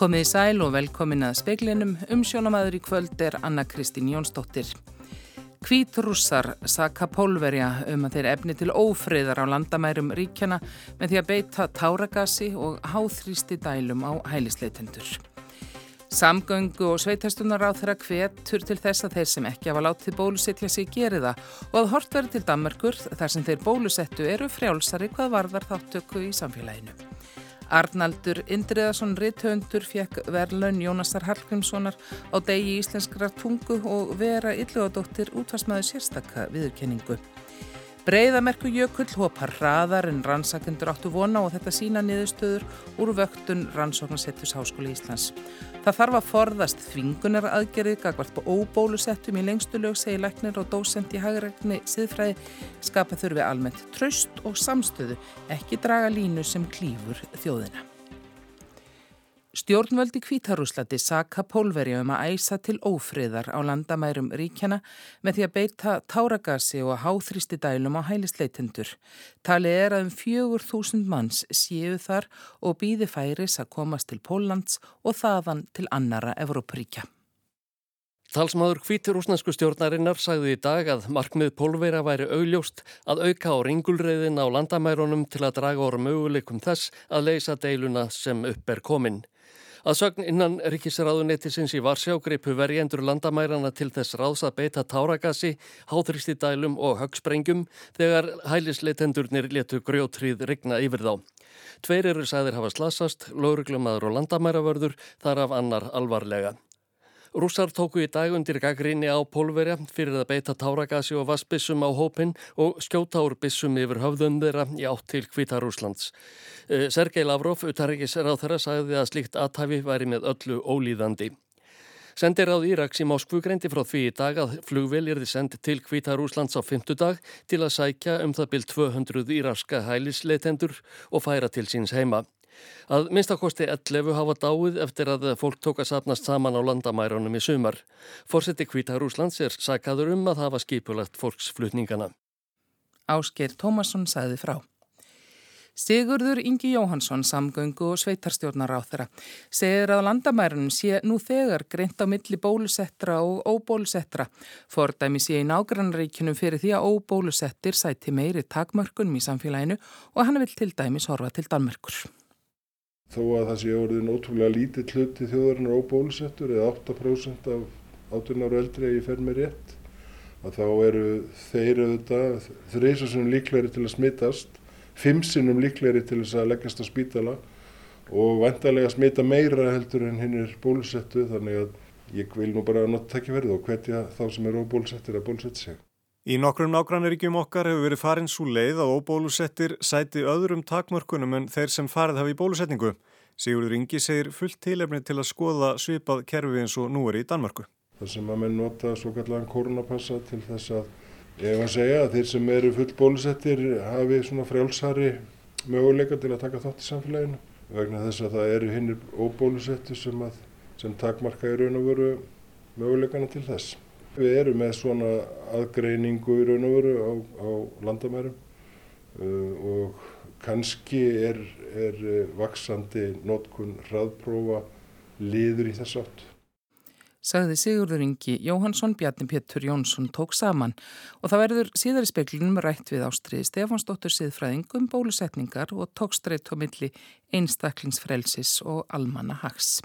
Komið í sæl og velkomin að speiklinum. Umsjónamaður í kvöld er Anna Kristín Jónsdóttir. Kvítrússar saka pólverja um að þeir efni til ófriðar á landamærum ríkjana með því að beita táragasi og háþrýsti dælum á hælisleitendur. Samgöngu og sveitastunar á þeirra hvetur til þess að þeir sem ekki hafa látið bólusetja sig geri það og að hort verið til Danmarkur þar sem þeir bólusettu eru frjálsari hvað varðar þáttöku í samfélaginu. Arnaldur Indriðarsson Ritthöndur fekk verðlaun Jónasar Hallgrímssonar á degi íslenskra tungu og vera illugadóttir útvarsmaður sérstakka viðurkenningu. Breiðamerku jökull hopar hraðar en rannsakendur áttu vona og þetta sína niðurstöður úr vöktun rannsóknarsettus Háskóli Íslands. Það þarf að forðast þvingunar aðgerið gagvart på óbólusettum í lengstu lög segi læknir og dósend í hagregni siðfræði skapa þurfi almennt tröst og samstöðu ekki draga línu sem klýfur þjóðina. Stjórnvöldi Kvítarúslandi saka pólverja um að æsa til ófriðar á landamærum ríkjana með því að beita táragasi og háþrýsti dælum á hælisleitendur. Tali er að um fjögur þúsund manns séu þar og býði færis að komast til Póllands og þaðan til annara Evrópuríkja. Talsmaður Kvíturúsnesku stjórnarinnar sagði í dag að markmið pólverja væri augljóst að auka á ringulreiðin á landamærunum til að draga orð möguleikum þess að leysa deiluna sem upp er kominn. Að sögn innan ríkisraðunetisins í Varsjá greipu verjendur landamærarna til þess ráðs að beita táragasi, háþrýstidælum og högsprengjum þegar hælisleitendurnir letu grjótrið rigna yfir þá. Tveir eru sæðir hafa slasast, lauruglumadur og landamæravörður, þar af annar alvarlega. Rússar tóku í dag undir gaggrinni á pólverja fyrir að beita táragasi og vassbissum á hópin og skjóta úr bissum yfir höfðum þeirra í átt til Kvítarúslands. Eh, Sergei Lavrov, utarrikis ráð þeirra, sagði að slíkt aðtæfi væri með öllu ólíðandi. Sendir áð Íraks í Moskvu greindi frá því í dag að flugvel er þið sendt til Kvítarúslands á fymtudag til að sækja um það byrj 200 íraska hælisleitendur og færa til síns heima. Að minnstakosti 11 hafa dáið eftir að fólk tók að sapnast saman á landamærunum í sumar. Fórseti Kvítar Úslands er sakaður um að hafa skipulagt fólksflutningana. Ásker Tómasson sagði frá. Sigurður Ingi Jóhansson, samgöngu og sveitarstjórnar á þeirra, segir að landamærunum sé nú þegar greint á milli bólusettra og óbólusettra. Fordæmi sé í nágrannreikinum fyrir því að óbólusettir sæti meiri takmörkunum í samfélaginu og hann vil til dæmis horfa til Danmörkur þó að það sé orðin ótrúlega lítið hluti þjóðarinnar óbólusettur eða 8% af 18 ára eldri að ég fer með rétt að þá eru þeir auðvitað þreysasunum líklegri til að smittast fimmsinum líklegri til þess að leggjast á spítala og vantarlega smita meira heldur en hinn er bólusettu þannig að ég vil nú bara nota takkifærið og hvetja þá sem eru óbólusettir að bólusetta sig. Í nokkrum nágrannaríkjum okkar hefur verið farin svo leið að óbólusettir sæti öðrum takmörkunum en þeir sem farið hafi í bólusetningu. Sigurður Ingi segir fullt tilefni til að skoða svipað kerfi eins og nú er í Danmörku. Það sem að menn nota svo kallan koronapassa til þess að ef að segja að þeir sem eru full bólusettir hafi svona frjálsari möguleika til að taka þátt í samfélaginu vegna þess að það eru hinnir óbólusettir sem, sem takmarka í raun og veru möguleikana til þess. Við erum með svona aðgreiningu í raun og veru á, á landamærum uh, og kannski er, er uh, vaksandi notkun hraðprófa liður í þess átt. Sagði Sigurður Ingi Jóhansson, Bjarni Pétur Jónsson tók saman og það verður síðar í speklinum rætt við ástriði Stefansdóttur siðfræðingum, bólusetningar og tókstreitt á milli einstaklingsfrelsis og almanna hags.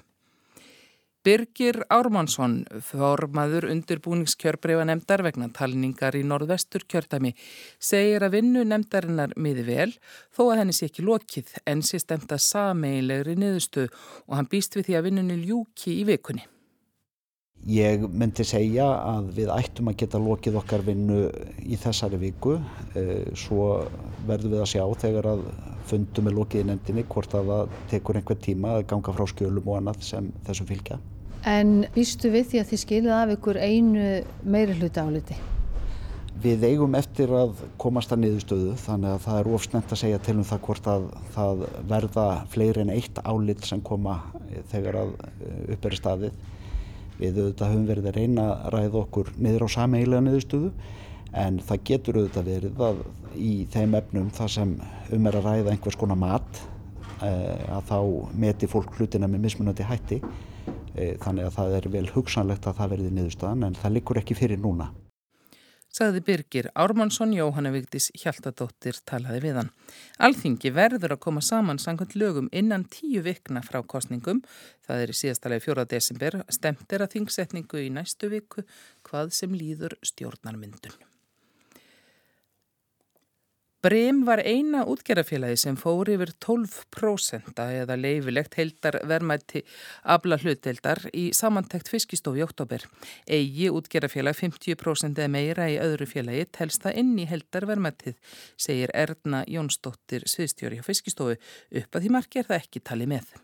Birgir Ármannsson, formaður undirbúningskjörbreifa nefndar vegna talningar í norðvestur kjördami, segir að vinnu nefndarinnar miði vel þó að henni sé ekki lokið en sé stemta sameilegri niðurstu og hann býst við því að vinnunni ljúki í vikunni. Ég myndi segja að við ættum að geta lokið okkar vinnu í þessari viku, eh, svo verðum við að sjá þegar að fundum er lokið í nefndinni hvort að það tekur einhver tíma að ganga frá skjölum og annað sem þessum fylgja. En býstu við því að þið skilið af ykkur einu meiri hluti áliti? Við eigum eftir að komast að niðurstöðu þannig að það er ofsnend að segja til um það hvort að það verða fleiri en eitt álit sem koma þegar að eh, upp er staðið. Við auðvitað höfum verið að reyna að ræða okkur niður á sameigilega niðurstöðu en það getur auðvitað verið að í þeim efnum það sem um er að ræða einhvers konar mat að þá meti fólk hlutina með mismunandi hætti þannig að það er vel hugsanlegt að það verði niðurstaðan en það likur ekki fyrir núna sagði Birgir Ármannsson Jóhanna Vigdís Hjaltadóttir talaði við hann. Alþingi verður að koma saman sangkvæmt lögum innan tíu vikna frá kostningum. Það er í síðastalegi fjóra desember. Stemt er að þingsetningu í næstu viku hvað sem líður stjórnarmyndun. Brem var eina útgerðarfélagi sem fór yfir 12% eða leifilegt heldar verðmætti abla hlutdeldar í samantækt fiskistofi í oktober. Egi útgerðarfélag 50% eða meira í öðru félagi telst það inn í heldar verðmættið, segir Erna Jónsdóttir sviðstjóri á fiskistofu. Upp að því margir það ekki tali með.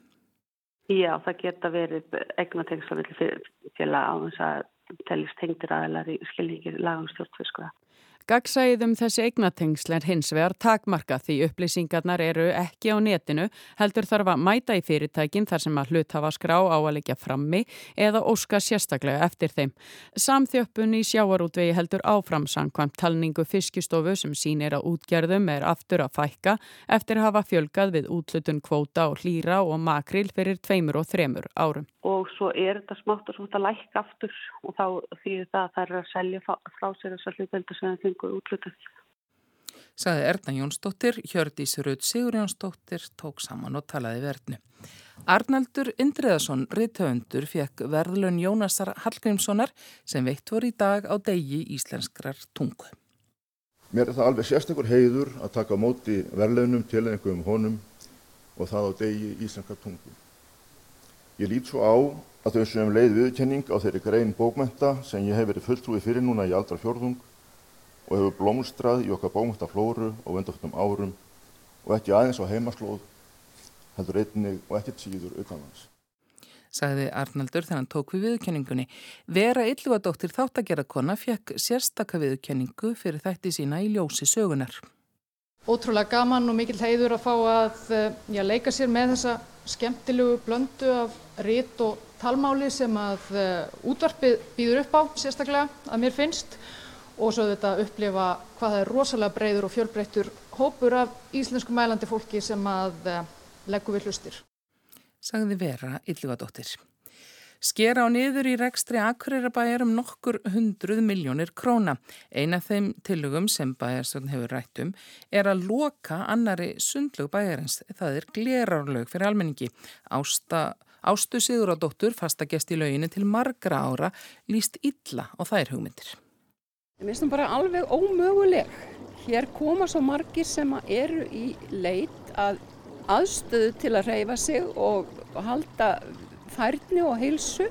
Já, það geta verið egnatengsla félag á þess að telist tengdir aðeinar í skilíkir lagum stjórnfiskuða. Gagsæðið um þessi eignatengsl er hins vegar takmarka því upplýsingarnar eru ekki á netinu heldur þarf að mæta í fyrirtækin þar sem að hlut hafa skrá á að leggja frammi eða óska sérstaklega eftir þeim. Samþjöppun í sjáarútvegi heldur áfram samkvæmt talningu fiskistofu sem sínir að útgerðum er aftur að fækka eftir að hafa fjölgað við útlutun kvóta og hlýra og makril fyrir tveimur og þremur árum. Og svo er þetta smátt og smátt að lækka aftur og þá þýðir það að það er að selja frá sér þessar hlutveldu sem það fengur útlutað. Saði Erna Jónsdóttir, Hjördís Rauð Sigur Jónsdóttir tók saman og talaði verðnu. Arnaldur Indriðarsson, riðtöfundur, fekk verðlun Jónasar Hallgrímssonar sem veitt voru í dag á degi íslenskrar tungu. Mér er það alveg sérstakur heiður að taka móti verðlunum til einhverjum honum og það á degi íslenskrar tungu. Ég lít svo á að þau sem leið viðkenning á þeirri grein bókmenta sem ég hef verið fulltrúið fyrir núna í aldra fjörðung og hefur blómstrað í okkar bókmentaflóru og vendaftum árum og ekki aðeins á heimaslóð, heldur einnig og ekkert síður utanlands. Sagði Arnaldur þegar hann tók við viðkenningunni. Vera Yllugadóttir þáttagerðarkona fekk sérstaka viðkenningu fyrir þætti sína í ljósi sögunar. Ótrúlega gaman og mikil heiður að fá að eh, já, leika sér með þessa skemmtilegu blöndu af rít og talmáli sem að uh, útvarpið býður upp á sérstaklega að mér finnst og svo þetta upplifa hvað það er rosalega breyður og fjölbreyttur hópur af íslensku mælandi fólki sem að uh, leggur við hlustir. Sagði Vera Yllugadóttir. Skera á niður í rekstri Akureyra um nokkur hundruð miljónir króna. Eina þeim tilugum sem bæjarstöðun hefur rættum er að loka annari sundlug bæjarins. Það er glerárlög fyrir almenningi. Ásta, ástu Sigur á dóttur, fasta gest í löginni til margra ára, líst illa á þær hugmyndir. Ég minnst það bara alveg ómöguleg. Hér koma svo margir sem eru í leit að aðstöðu til að reyfa sig og halda færni og heilsu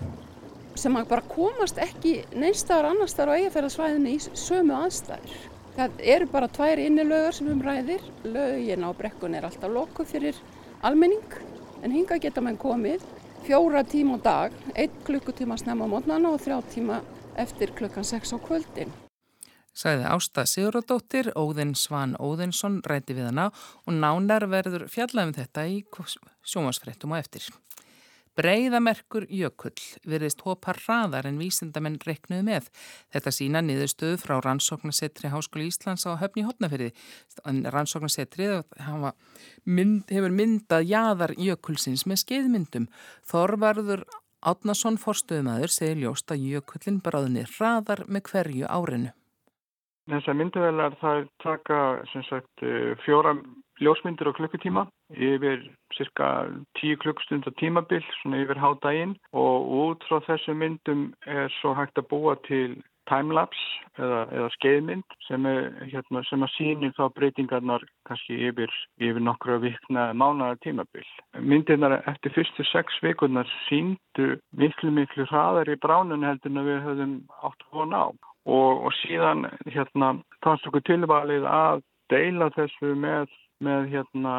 sem bara komast ekki neinstakar annarstaðar á eigafæðarsvæðinu í sömu aðstæður. Það eru bara tvær innilögur sem um ræðir. Lögin á brekkun er alltaf lokuð fyrir almenning en hinga geta mann komið fjóra tíma á dag, einn klukkutíma snemma á mótnana og þrjá tíma eftir klukkan sex á kvöldin sagði Ásta Siguradóttir, Óðinn Svan Óðinsson ræti við hana og nánar verður fjallaðum þetta í sjómasfrettum og eftir. Breiðamerkur jökull virðist hopa hraðar en vísindamenn reknuð með. Þetta sína niðurstöðu frá rannsóknarsetri Háskóli Íslands á höfni hotnafyrði. Rannsóknarsetrið mynd, hefur myndað jaðar jökulsins með skeiðmyndum. Þorvarður Átnason forstuðumæður segir ljóst að jökullin bráðinni hraðar með hverju árinu. Þessar myndavelar þar taka sagt, eh, fjóra ljósmyndir á klukkutíma yfir cirka tíu klukkstundar tímabill svona yfir hádægin og út frá þessu myndum er svo hægt að búa til timelapse eða, eða skeiðmynd sem, hérna, sem að síni þá breytingarnar kannski yfir, yfir nokkru vikna mánaða tímabill. Myndirnar eftir fyrstu sex vikurnar síndu miklu miklu hraðar í bránun heldur en við höfum átt að vona á og, og síðan hérna fannst okkur tilvalið að deila þessu með, með hérna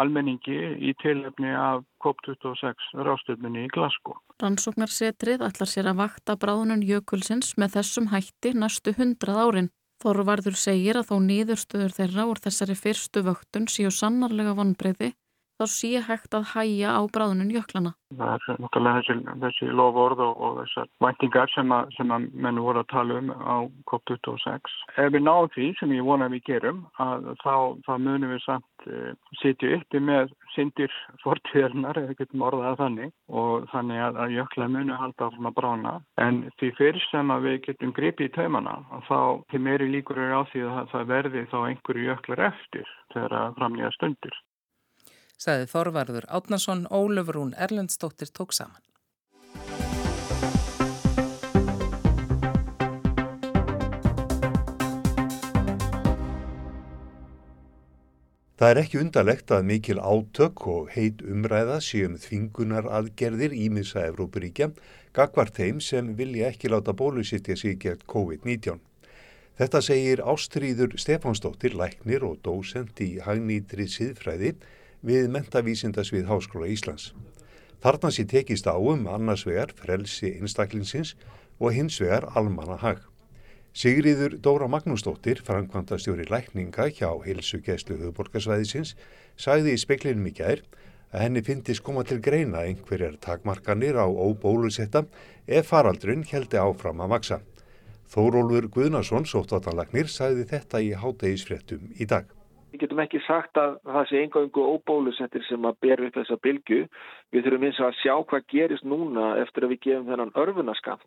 almenningi í tilöfni af COP26 rástöfninni í Glasgow. Rannsóknarsetrið ætlar sér að vakta bráðunum jökulsins með þessum hætti næstu hundrað árin. Þorvarður segir að þó nýðurstöður þeirra úr þessari fyrstu vöktun séu sannarlega vonbreyði þá sé hægt að hæja á bráðunum jöklana. Það er náttúrulega þessi, þessi lofórð og, og þessar væntingar sem að, að menn voru að tala um á COP26. Ef við náum því sem ég vona að við gerum að þá, þá munum við samt uh, sitja uppi með syndir fortíðarnar eða getum orðað þannig og þannig að, að jökla munu halda að brána en því fyrst sem að við getum gripið í taumana þá til meiri líkur er á því að það verði þá einhverju jöklar eftir þegar að framlega stundir sagði Þorvarður Átnason, Ólöfrún Erlendstóttir tók saman. Það er ekki undarlegt að mikil átök og heit umræða séum þvingunar aðgerðir ímissa Evrópuríkja gagvart þeim sem vilja ekki láta bólusittja sig gert COVID-19. Þetta segir Ástríður Stefánsdóttir, læknir og dósent í hagnýtri siðfræði við mentavísindasvið Háskóla Íslands. Þarna sé tekist á um annars vegar frelsi einstaklingsins og hins vegar almanna hag. Sigriður Dóra Magnúsdóttir, framkvæmtastjóri lækninga hjá Hilsu Gæslu Huðborgarsvæðisins, sagði í speklinum í gær að henni finnist koma til greina einhverjar takmarkanir á óbólusetta ef faraldrun heldi áfram að maksa. Þórólfur Guðnason, sóttvartanlagnir, sagði þetta í hátægisfrettum í dag. Við getum ekki sagt að það sé engangu óbólusettir sem að bera upp þessa bylgu. Við þurfum eins og að sjá hvað gerist núna eftir að við gefum þennan örfunaskamt.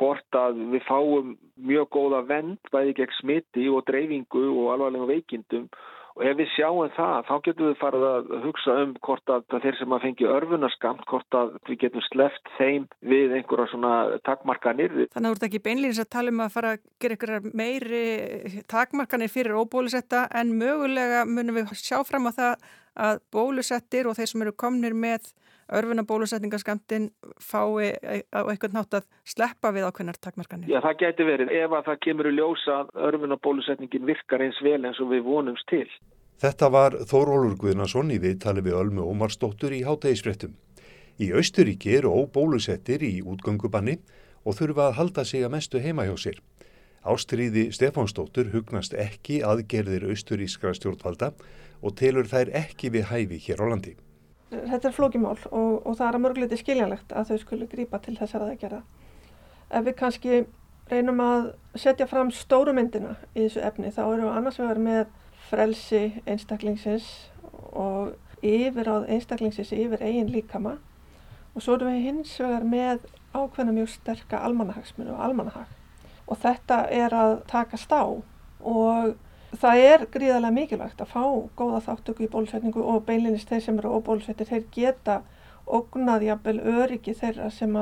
Hvort að við fáum mjög góða vend bæði gegn smiti og dreifingu og alvarlega veikindum Og ef við sjáum það, þá getum við farið að hugsa um hvort að þeir sem að fengi örfunarskamt, hvort að við getum sleft þeim við einhverja svona takmarkanir. Þannig að þú ert ekki beinlýnins að tala um að fara að gera einhverjar meiri takmarkanir fyrir óbólusetta en mögulega munum við sjá fram á það að bólusettir og þeir sem eru komnir með örfunabólusetningaskamtinn fái á einhvern nátt að sleppa við ákveðnar takmarkanir? Já, það geti verið ef að það kemur í ljósa að örfunabólusetningin virkar eins vel eins og við vonumst til. Þetta var Þórólur Guðnason í viðtali við Ölmu Ómarsdóttur í hátægisfrettum. Í Austuríki eru óbólusettir í útgöngubanni og þurfa að halda sig að mestu heima hjá sér. Ástriði Stefánsdóttur hugnast ekki aðgerðir austurískra stjórnvalda og telur þær ekki við hæfi hér á landi þetta er flókimál og, og það er að mörgleiti skiljanlegt að þau skulle grýpa til þessar aðegjara. Ef við kannski reynum að setja fram stóru myndina í þessu efni þá erum við annars vegar með frelsi einstaklingsins og yfir á einstaklingsins yfir eigin líkama og svo erum við hins vegar með ákveðna mjög sterka almanahagsminu og almanahag og þetta er að takast á og það er gríðarlega mikilvægt að fá góða þáttöku í bólusetningu og beinlinnist þeir sem eru óbólusettir, þeir geta ógnaði jafnvel öryggi þeirra sem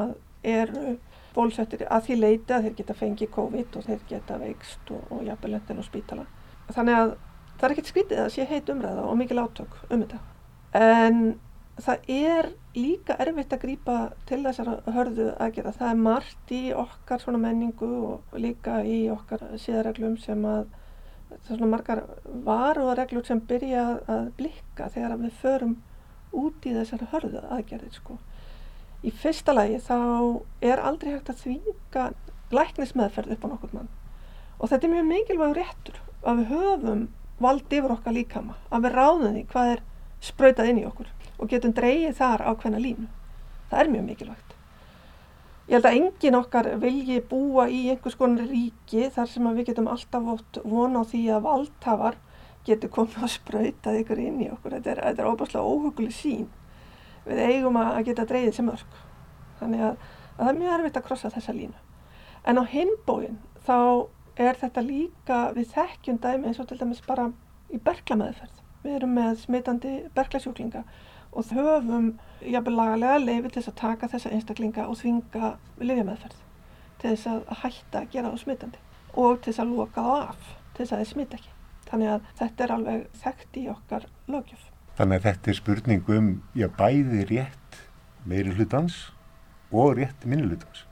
eru bólusettir að því leita að þeir geta fengið COVID og þeir geta veikst og, og jafnvel löndin á spítala. Þannig að það er ekkert skvítið að sé heit umræða og mikil átök um þetta. En það er líka erfitt að grýpa til þessar hörðu aðgerða. Það er margt í okkar svona menningu og líka í okkar síðarreglum sem að svona margar varuðareglur sem byrja að blikka þegar við förum út í þessar hörðu aðgerðir sko. Í fyrsta lagi þá er aldrei hægt að þvinga læknismeðferð upp á nokkur mann og þetta er mjög mikilvægur réttur að við höfum vald yfir okkar líkama, að við ráðum því hvað er sprautað inn í okkur og getum dreyið þar á hvenna línu. Það er mjög mikilvægt. Ég held að engin okkar vilji búa í einhvers konar ríki þar sem við getum alltaf vona á því að valdhafar getur komið að spröytað ykkur inn í okkur. Þetta er, þetta er óbúslega óhugli sín. Við eigum að geta dreyðið sem örk. Þannig að, að það er mjög erfitt að krossa þessa línu. En á hinbóin þá er þetta líka við þekkjum dæmi eins og til dæmis bara í berglamæðferð. Við erum með smitandi berglasjúklinga og höfum jafnvel lagalega leiði til þess að taka þessa einstaklinga og þvinga lifjameðferð til þess að hætta að gera það smittandi og til þess að loka það af til þess að það smitt ekki. Þannig að þetta er alveg þekkt í okkar lögjöf. Þannig að þetta er spurning um já, bæði rétt meiri hlutans og rétt minni hlutans.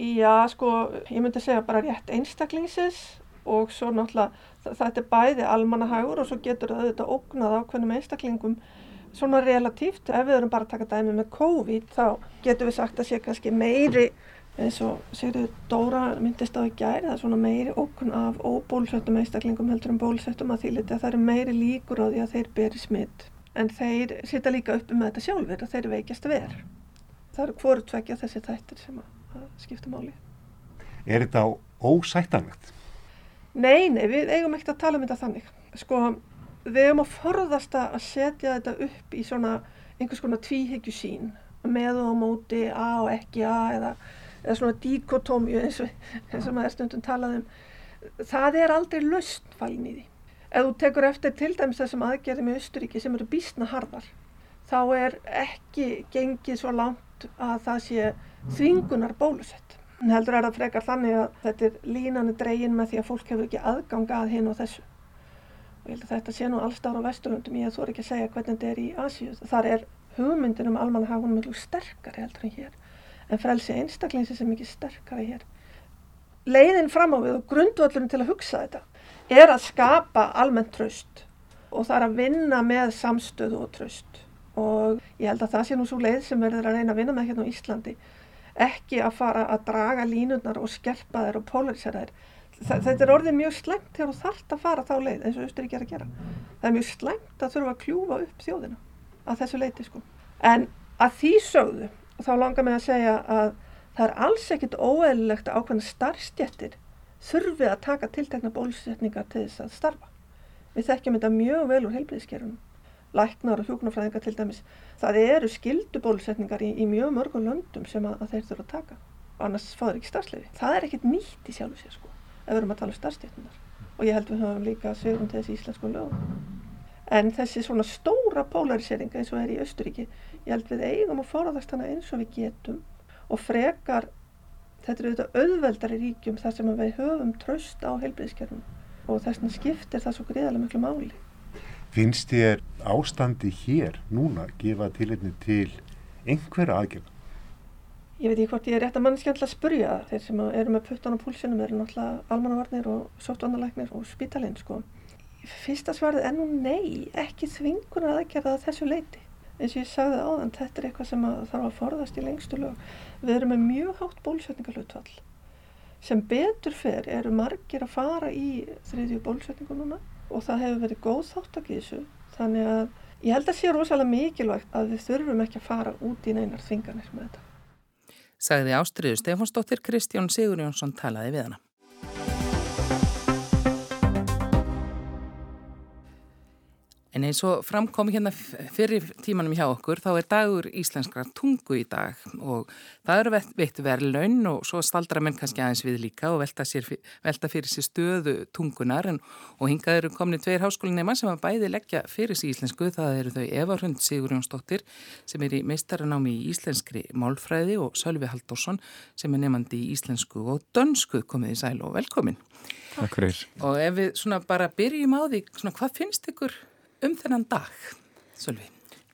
Já, sko, ég myndi segja bara rétt einstaklingsins og svo náttúrulega þetta er bæði almannahagur og svo getur það auðvitað ógnað ákveðnum einstaklingum svona relatíft, ef við erum bara að taka dæmi með COVID þá getur við sagt að sé kannski meiri eins og segir Dóra myndist á í gæri það er svona meiri okkur af óbólusettum einstaklingum heldur en bólusettum að því liti að það eru meiri líkur á því að þeir beri smitt en þeir sita líka upp með þetta sjálfur og þeir veikjast ver. Það eru hvoru tvekja þessi þættir sem að skipta máli. Er þetta ósættanlegt? Nei, nei, við eigum ekkert að tala um þetta þannig. Sko, við eigum að forðast að setja þetta upp í svona einhvers konar tvíhyggju sín með og móti, A og ekki A eða, eða svona dikotómju eins og, eins og maður stundum talaðum. Það er aldrei löst fælin í því. Ef þú tekur eftir til dæmis þessum aðgerðum í Östuríki sem eru bísna harðar, þá er ekki gengið svo langt að það sé þvingunar bólusett. En heldur er það frekar þannig að þetta er línanu dregin með því að fólk hefur ekki aðgang að hinn og þessu. Og ég held að þetta sé nú allstára á Vesturlundum, ég þór ekki að segja hvernig þetta er í Asíu. Þar er hugmyndin um almannahagunum mjög sterkari heldur en hér. En frelsi einstaklingsins er mikið sterkari hér. Leiðin fram á við og grundvöldurinn til að hugsa þetta er að skapa almennt tröst og það er að vinna með samstöðu og tröst og ég held að það sé nú svo leið sem verður að reyna að vinna með hérna á Íslandi ekki að fara að draga línurnar og skerpa þær og polarisera þær þetta er orðið mjög slæmt þegar þú þarft að fara þá leið eins og Östurík er að gera það er mjög slæmt að þurfa að kljúfa upp þjóðina að þessu leiti sko en að því sögðu þá langar mig að segja að það er alls ekkit óeðlilegt að ákveðna starfstjættir þurfi að taka tiltekna bólusetningar til þess að starfa. Við þekkjum þetta mjög vel úr heilbíðiskerunum. Læknar og hjókunarfræðingar til dæmis. Það eru skildu bólusetningar í, í mjög mörgum löndum sem að, að þeir þurfa að taka. Annars fáður ekki starfsleifi. Það er ekkit nýtt í sjálfu sér sko, ef við erum að tala um starfstjættunar. Og ég held við höfum líka sögum til þessi íslensku lögum. En þessi svona stóra polarisering eins og er í Östuríki, ég held við eigum að forðast hana eins og við getum og frekar þetta eru auðvitað auðveldari ríkjum þar sem við höfum tröst á heilbreyðskerfum og þess vegna skiptir það svo greiðarlega miklu máli. Finnst þér ástandi hér núna gefa tilitni til einhverja aðgjörna? Ég veit ekki hvort ég er rétt að mannskjandla að spurja þeir sem eru með puttan á púlsunum eru náttúrulega almannavarnir og sóttvandarleiknir og spítalinn sko. Fyrsta svarið er nú nei, ekki þvingunar aðgerða þessu leiti eins og ég sagði áðan, þetta er eitthvað sem að þarf að forðast í lengstu lög. Við erum með mjög hátt bólusetningalutfall. Sem betur fer eru margir að fara í þriðju bólusetningu núna og það hefur verið góð þáttak í þessu. Þannig að ég held að sé rosalega mikilvægt að við þurfum ekki að fara út í neinar þvinganir með þetta. Sagði Ástriður Stefánsdóttir Kristján Sigur Jónsson talaði við hana. En eins og framkomi hérna fyrir tímanum hjá okkur, þá er dagur íslenskra tungu í dag og það eru veitt verðlaun og svo staldra menn kannski aðeins við líka og velta, sér, velta fyrir sér stöðu tungunar en, og hingað eru komni tveir háskólinema sem að bæði leggja fyrir sér íslensku. Það eru þau Eva Hrund Sigurjónsdóttir sem er í meistaranámi í íslenskri málfræði og Sölvi Halldórsson sem er nefandi í íslensku og dönsku komið í sæl og velkomin. Takk fyrir. Og ef við svona bara byrjum á því, svona, hvað finnst ykkur um þennan dag, Sölvi?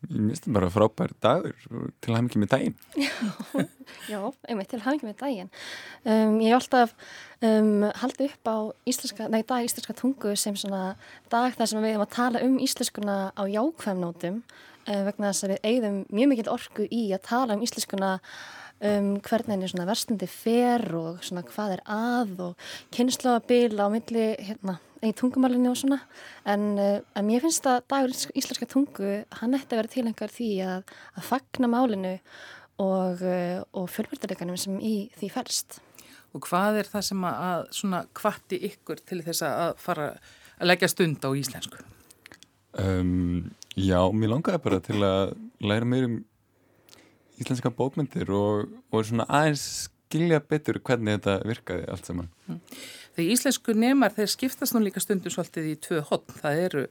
Ég minnst bara frábær dagur til að hafa mikið með daginn. Já, einmitt til að hafa mikið með daginn. Um, ég hef alltaf um, haldið upp á íslenska, nei, dag íslenska tungu sem svona dag þar sem við erum að tala um íslenskuna á jákvæmnótum uh, vegna þess að við eigðum mjög mikil orku í að tala um íslenskuna um hvernig henni svona verstandi fer og svona hvað er að og kynnslóðabil á milli hérna í tungumálinu og svona en, uh, en mér finnst að dagur íslenska tungu hann ætti að vera tilengar því að, að fagna málinu og, uh, og fjölbjörðarleikanum sem í því fælst. Og hvað er það sem að svona kvatti ykkur til þess að fara að leggja stund á íslensku? Um, já, mér langaði bara til að læra meir um íslenska bókmyndir og, og svona aðeins skilja betur hvernig þetta virkaði allt saman. Mm. Þegar íslensku nemar þeir skiptast nú líka stundum svolítið í tvö hotn. Það eru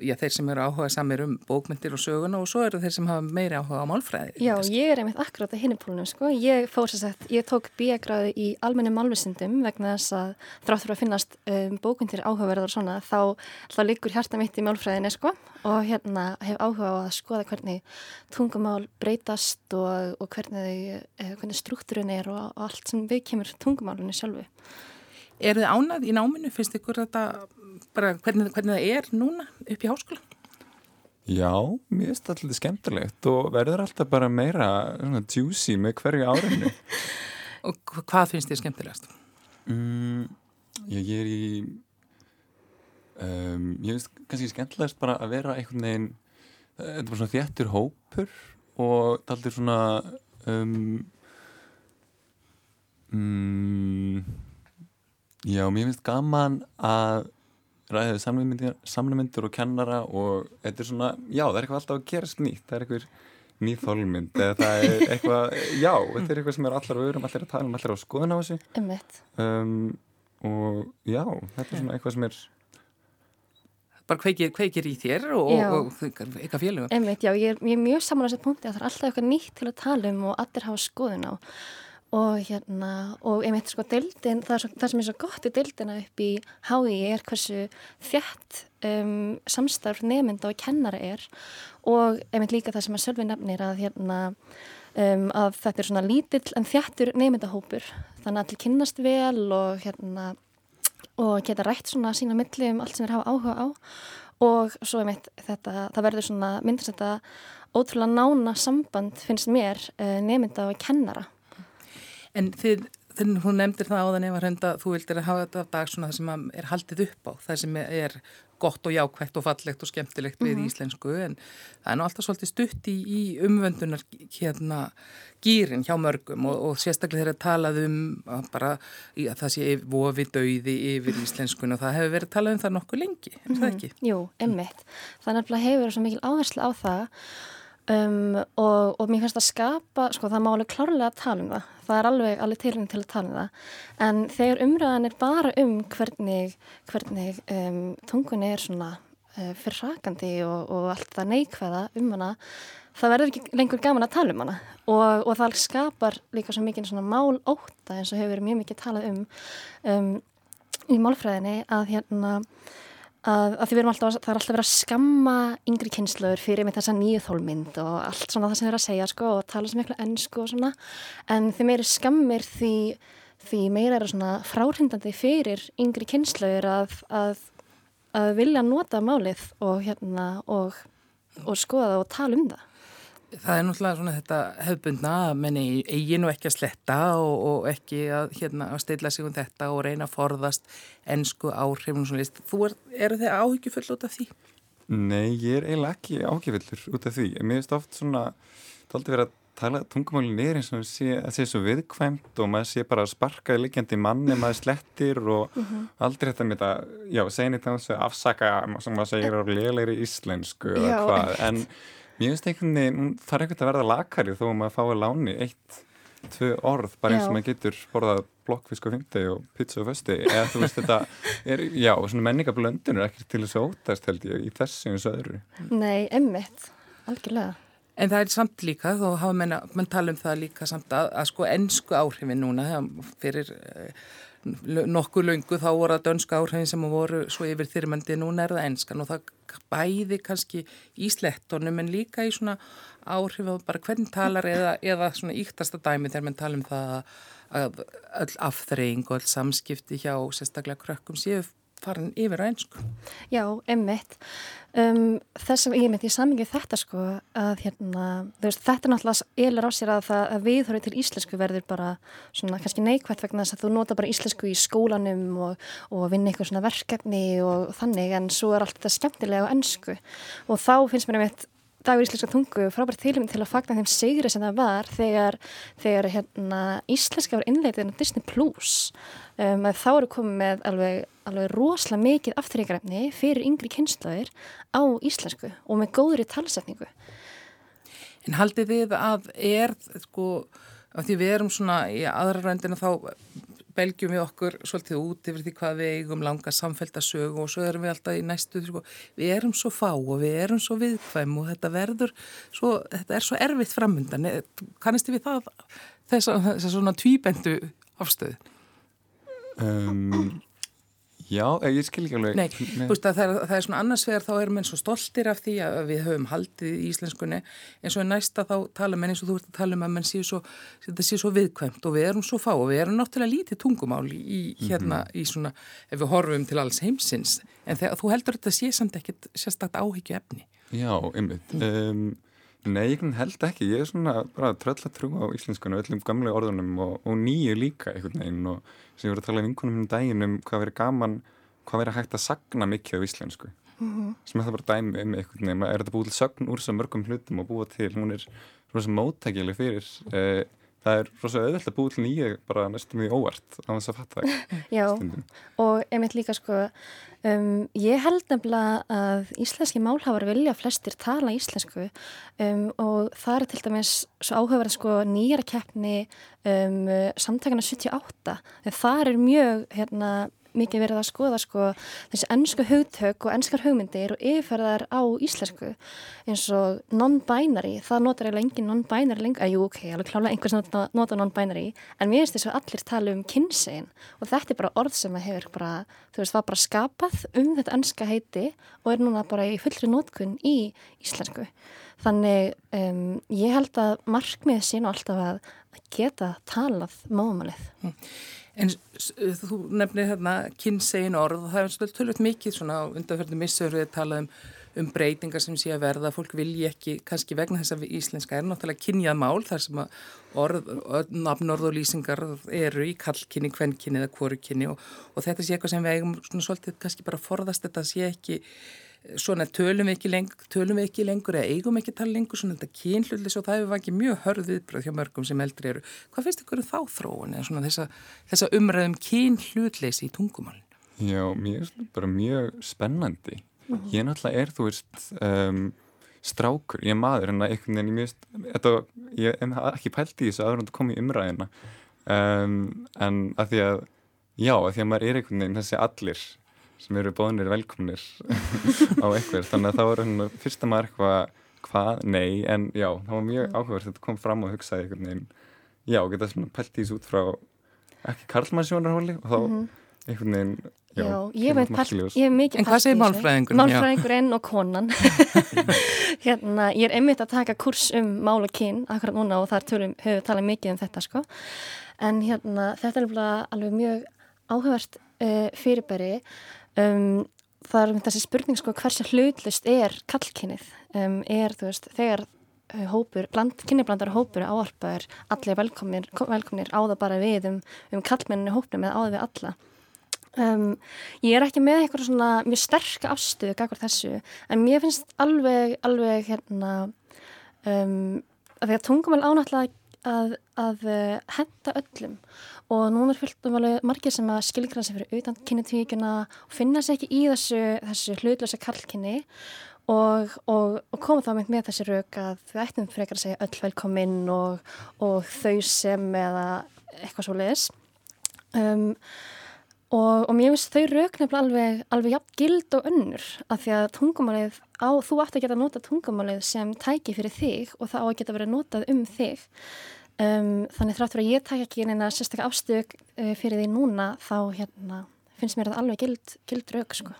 já, þeir sem eru áhugað samir um bókmyndir og söguna og svo eru þeir sem hafa meiri áhuga á málfræði. Já, ég er einmitt akkurát að hinnipólunum, sko. Ég fór sér sagt, ég tók bíagráði í almenni málvisindum vegna þess að þráttur að finnast um, bókmyndir áhugaverðar og svona, þá, þá liggur hjarta mitt í málfræðinni, sko, og hérna hef áhuga á að skoða hvernig tungumál breytast og, og hvernig, eh, hvernig struktúrin er og, og allt sem við kemur tungumálunni sjálfu. Er þið ánað í náminu? Finnst ykkur þetta bara hvernig, hvernig það er núna upp í háskóla? Já, mér finnst alltaf skemmtilegt og verður alltaf bara meira svona, juicy með hverju árinu. og hvað finnst þið skemmtilegast? Mm, ég er í um, ég finnst kannski skemmtilegast bara að vera einhvern veginn þetta er bara svona þjættur hópur og það er svona um, um, já, mér finnst gaman að ræðið samnumyndir og kennara og þetta er svona, já, það er eitthvað alltaf að gerast nýtt, það er eitthvað nýð þólmynd eða það er eitthvað, já, þetta er eitthvað sem er allar öðrum, allar að tala um, allar á skoðun á þessu. Um, og já, þetta er svona eitthvað sem er bara kveikir, kveikir í þér og, og, og eitthvað félögum Einmitt, já, ég er, ég er mjög saman á þessu punkti að það er alltaf eitthvað nýtt til að tala um og allir hafa skoðun á. og hérna, og einmitt sko deildin, það, svo, það sem er svo gott í deildina upp í hái er hversu þjætt um, samstarf nefnda og kennara er. Og einmitt líka það sem að Sölvi nefnir að hérna um, að þetta er svona lítill en þjættur nefndahópur þannig að allir kynnast vel og hérna og geta rætt svona sína milli um allt sem þeir hafa áhuga á. Og svo einmitt þetta, það verður svona myndast þetta ótrúlega nána samband finnst mér uh, nefnda og kennara En þið, þinn, hún nefndir það á þann ef að henda, þú vildir að hafa þetta dag svona það sem er haldið upp á, það sem er gott og jákvægt og fallegt og skemmtilegt við mm -hmm. íslensku en það er nú alltaf svolítið stutt í, í umvöndunar hérna gýrin hjá mörgum og, og sérstaklega þegar talað um bara að það sé vofi döiði yfir íslenskun og það hefur verið talað um það nokkuð lengi, er mm -hmm. það mhm. ekki? Jú, emmitt. Það nefnilega hefur verið svo mikil áherslu á það Um, og, og mér finnst að skapa, sko það má alveg klárlega að tala um það, það er alveg alveg tilinn til að tala um það. En þegar umræðan er bara um hvernig, hvernig um, tungunni er svona uh, fyrrakandi og, og allt það neikvæða um hana, það verður ekki lengur gaman að tala um hana. Og, og það skapar líka svo mikið svona mál óta eins og hefur mjög mikið talað um, um í málfræðinni að hérna að, að því alltaf, það er alltaf verið að skamma yngri kynslaður fyrir með þessa nýju þólmynd og allt svona það sem þeir að segja sko, og tala sem eitthvað ennsku og svona. En því meiri skammir því, því meira er svona fráhrindandi fyrir yngri kynslaður að, að, að vilja nota málið og, hérna, og, og skoða og tala um það Það er náttúrulega svona þetta hefbundna að menni eigin og ekki að sletta og, og ekki að, hérna, að stilla sig um þetta og reyna að forðast ennsku áhrifnum svona list. Þú er, eru þið áhyggjufull út af því? Nei, ég er eiginlega ekki áhyggjufullur út af því. Mér finnst oft svona, það aldrei verið að tala tungumálinn er eins og sé, að sé svo viðkvæmt og maður sé bara að sparka í liggjandi manni, maður slettir og mm -hmm. aldrei þetta með þetta, já, segni þetta afsaka sem maður segir á lélegri íslensku eða hvað, en Mér finnst einhvern veginn, það er ekkert að verða lakari þó að maður fái láni eitt, tvö orð, bara eins og maður getur borðað blokkfisk á fymti og pizza á fösti, eða þú veist þetta er, já, svona menningablöndin er ekkert til þess að ótast held ég í þessu eins og öðru. Nei, emmitt, algjörlega. En það er samt líka, þó hafa menna, mann tala um það líka samt að, að sko ennsku áhrifin núna fyrir eh, nokkuð laungu þá voru það dönska áhrifin sem voru svo yfir þyrmandi núna er það ennskan og það bæði kannski í slettunum en líka í svona áhrif og bara hvern talar eða, eða svona íktasta dæmi þegar mann tala um það að öll afþreying og öll samskipti hjá sérstaklega krökkum séu farin yfir á einsku. Já, emmitt. Um, þess að ég myndi í samingi þetta sko að hérna, veist, þetta náttúrulega elur á sér að, það, að viðhörðu til íslensku verður bara svona kannski neikvægt vegna þess að þú nota bara íslensku í skólanum og, og vinna eitthvað svona verkefni og þannig en svo er allt þetta skemmtilega á ennsku og þá finnst mér einmitt dagur íslenska tungu frábært tilum til að fagna þeim sigri sem það var þegar, þegar hérna, íslenska var innleitið á Disney Plus. Um, þá eru komið með alveg, alveg rosalega mikið afturreikræfni fyrir yngri kynslaðir á íslensku og með góðri talsetningu. En haldið þið að er sko, af því við erum svona í aðra röndina þá belgjum við okkur svolítið út yfir því hvað við eigum langa samféltasög og svo erum við alltaf í næstu sko, við erum svo fá og við erum svo viðkvæm og þetta verður svo, þetta er svo erfitt framundan. Kannisti við það þess að svona tvíbendu afstöðu? Um, Já, ég skil ekki alveg. Nei, Nei. Veist, það, er, það er svona annars vegar þá erum við svo stoltir af því að við höfum haldið í íslenskunni eins og næsta þá tala menn eins og þú ert að tala um að menn séu svo, svo viðkvæmt og við erum svo fá og við erum náttúrulega lítið tungumál í hérna mm -hmm. í svona, ef við horfum til alls heimsins en þegar, þú heldur þetta sé samt ekkit sérstaklega áhyggju efni. Já, einmitt. Um, Nei, ég held ekki. Ég er svona bara tröllatrú á íslenskunni, öllum gamlega orðunum og, og nýju líka einhvern veginn og sem ég voru að tala um vinkunum um daginn um hvað verið gaman, hvað verið hægt að sagna mikið á íslensku. mm -hmm. sem er það bara dæmi um einhvern veginn, er þetta búið til sögn úr svo mörgum hlutum og búið til, hún er rosa móttækileg fyrir eh, það er rosa auðvitað búið til nýja bara næstum því óvart á þess að fatta það Já, stundum. og einmitt líka sko um, ég held nefnilega að íslenski málhafar vilja flestir tala íslensku um, og það er til dæmis svo áhugaverð sko nýjara keppni um, samtækana 78 þegar það er mjög hérna mikið verið að skoða sko þessi ennsku hugtök og ennskar hugmyndir og yfirferðar á íslensku eins og non-binary, það notar eiginlega engin non-binary lengur, að jú ok, alveg klálega einhvers nota, nota non-binary, en mér finnst þess að allir tala um kynsegin og þetta er bara orð sem hefur bara, þú veist, var bara skapað um þetta ennska heiti og er núna bara í fullri nótkunn í íslensku. Þannig um, ég held að markmið sín og alltaf að geta talað mámalið. Mm. En þú nefnir hérna kynsegin orð og það er svolítið mikið svona undanferðinu missöru að tala um, um breytingar sem sé að verða. Fólk vilji ekki, kannski vegna þess að íslenska er náttúrulega kynjað mál þar sem að orð, nafnorð og lýsingar eru í kallkynni, kvennkynni eða kvorukynni og, og þetta sé eitthvað sem við eigum svona svolítið kannski bara forðast þetta sé ekki svona tölum við ekki lengur, tölum við ekki lengur eða eigum ekki tala lengur svona þetta kynhlutlis og það hefur vakið mjög hörð viðbröð hjá mörgum sem eldri eru. Hvað finnst ykkur um þá þróun eða svona þessa, þessa umræðum kynhlutlis í tungumálinn? Já, mér er bara mjög spennandi. Mm -hmm. Ég náttúrulega er, þú veist, um, strákur, ég er maður en einhvern veginn, ég mjög, þetta, ég hef ekki pælt í þessu aðra en það kom í umræðina um, en að því að, já, að því að maður er einhvern veginn þessi allir sem eru bóðinir velkomnir á eitthvað þannig að það var hérna fyrsta maður eitthvað hvað, nei, en já, það var mjög áhugavert þetta kom fram og hugsaði einhvern veginn já, geta svona pælt í þessu út frá ekki karlmannsjónarhóli? Og þá mm -hmm. einhvern veginn já, já ég veit pælt, ég hef mikið en hvað segir málfræðingur? Málfræðingurinn og konan. Hérna, ég er einmitt að taka kurs um mál og kyn akkurat núna og þar tölum, höfum talað mikið um þetta sko. En hérna, þetta er alveg mjög áhugavert uh, fyrirbæri Um, það er þessi spurning sko hversu hlutlust er kallkynnið um, er þú veist þegar uh, hópur, kynniblandar hópur áarpaður allir velkomnir, velkomnir áða bara við um, um kallmenninni hópnum eða áða við alla. Um, ég er ekki með eitthvað svona mjög sterk afstöðu gagvar þessu en mér finnst alveg alveg hérna um, að því að tungumál ánáttlega að, að uh, henda öllum. Og núna er fullt um alveg margir sem að skilgra sig fyrir utan kynnetíkuna og finna sér ekki í þessu, þessu hlutlösa kallkynni og, og, og koma þá með, með þessi rauk að við ættum frekar að segja öll velkominn og, og þau sem eða eitthvað svo leiðis um, og mér finnst þau rauk nefnilega alveg, alveg jafn gild og önnur af því að tungumálið á, þú ætti að geta nota tungumálið sem tæki fyrir þig og það á að geta verið notað um þig Um, þannig þráttur að ég takk ekki einina sérstaklega afstök uh, fyrir því núna þá hérna, finnst mér það alveg gild, gild rauk sko.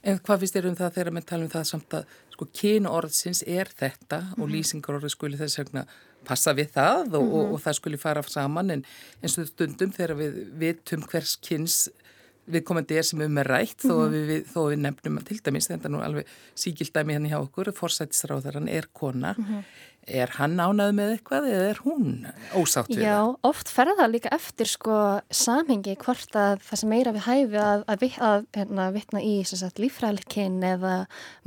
En hvað finnst þér um það þegar við talum um það samt að sko kynorðsins er þetta mm -hmm. og mhm. lýsingarorði skuli þess vegna passa við það og, mm -hmm. og, mhm. og það skuli fara saman en eins og stundum þegar við vitum hvers kyns við komandi er sem um er rætt mm -hmm. þó, að við, þó að við nefnum til dæmis þetta er nú alveg síkildæmi henni hérna hjá okkur forsættisráðaran er kona Er hann ánað með eitthvað eða er hún ósátt við það? Já, oft ferða það líka eftir sko samhengi hvort að það sem meira við hæfi að, að, að hérna, vitna í lífræðilkinn eða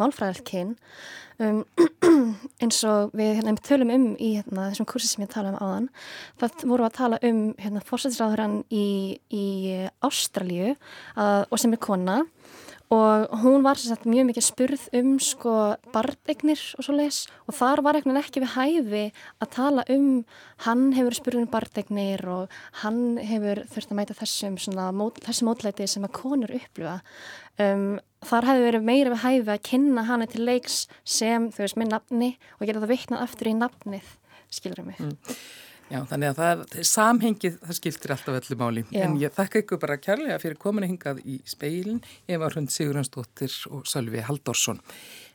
málfræðilkinn um, eins og við hérna, tölum um í hérna, þessum kursi sem ég tala um áðan það voru að tala um hérna, fórsættisráðurann í, í Ástralju og sem er kona og hún var sagt, mjög mikið spurð um sko barneignir og svo leiðis og þar var eitthvað ekki við hæfi að tala um hann hefur spurð um barneignir og hann hefur þurft að mæta þessum svona, mót, þessi mótlæti sem að konur upplifa. Um, þar hefur verið meira við hæfi að kynna hann til leiks sem þau veist með nafni og geta það viknað aftur í nafnið skilur ég mig? Mm. Já, þannig að það er samhengið, það skiptir alltaf öllu máli. Já. En ég þakka ykkur bara kærlega fyrir kominu hingað í speilin. Ég var hund Sigurðansdóttir og Sölvi Halldórsson.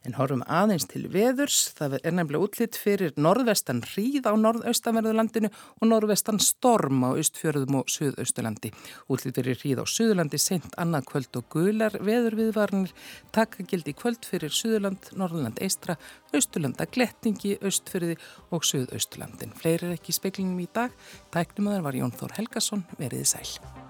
En horfum aðeins til veðurs, það er nefnilega útlitt fyrir norðvestan hríð á norðaustanverðulandinu og norðvestan storm á austfjörðum og suðausturlandi. Útlitt fyrir hríð á suðurlandi sent annað kvöld og gular veðurviðvarnir, takkagildi kvöld fyrir suðurland, norðurland eistra, austurlanda glettingi, austfjörði og suðausturlandin. Fleiri er ekki í speklinum í dag. Tæknum aðar var Jón Þór Helgason, veriði sæl.